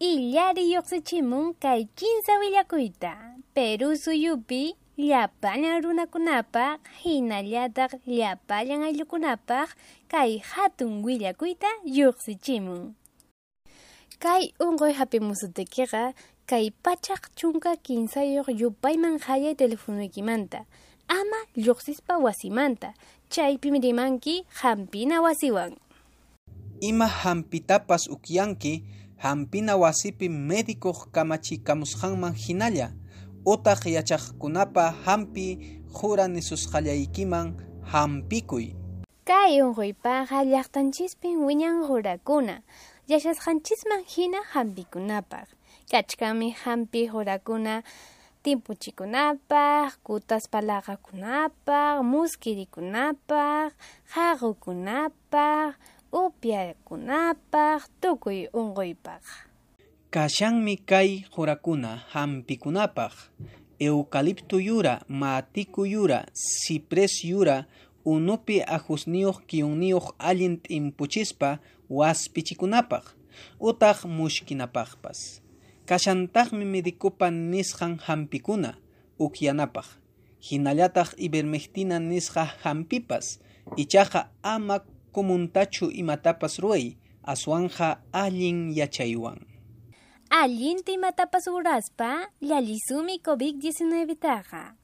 illari lluqsichimun kay kinsa willakuyta Peru suyupi llapañan runakunapaq hinallataq llapañan ayllukunapaq kay hatun willakuyta lluqsichimun kay unquy hapimusutikiqa kay pachaq chunka kinsayuq yupayman hayay telefonuykimanta ama lluqsispa wasimanta. Chaypim rimanki hampina wasiwan. Ima hampitapas ukyanki hampina wasipi médico kamachikamusqanman hinalla utaq yachaqkunapa hampi jura nisusqallaykiman hampikuy. Kay unquypaqa llaqtanchispin wiñan jurakuna yashasqanchisman hina hampikunapaq kachkami hampi jurakuna timpuchikunapaq kutaspa laqakunapaq muskirikunapaq haqukunapaq upyakunapaq tukuy unquypaq kashanmi kay qurakuna hampikunapaq. Eucalipto yura matiku yura cipres yura unupi ajusniyuq kiyunniyuq allin t'impuchispa waspichikunapaq. Utaq mushkinapaqpas. Kashantaqmi medicopa nisqan hampikuna ukyanapaq hinallataq ivermectina nisqa hampipas ichaqa ama comuntachu imatapas ruay aswanja allin yachaywan allinta imatapas uraspa llallisumi COVID-19 taqa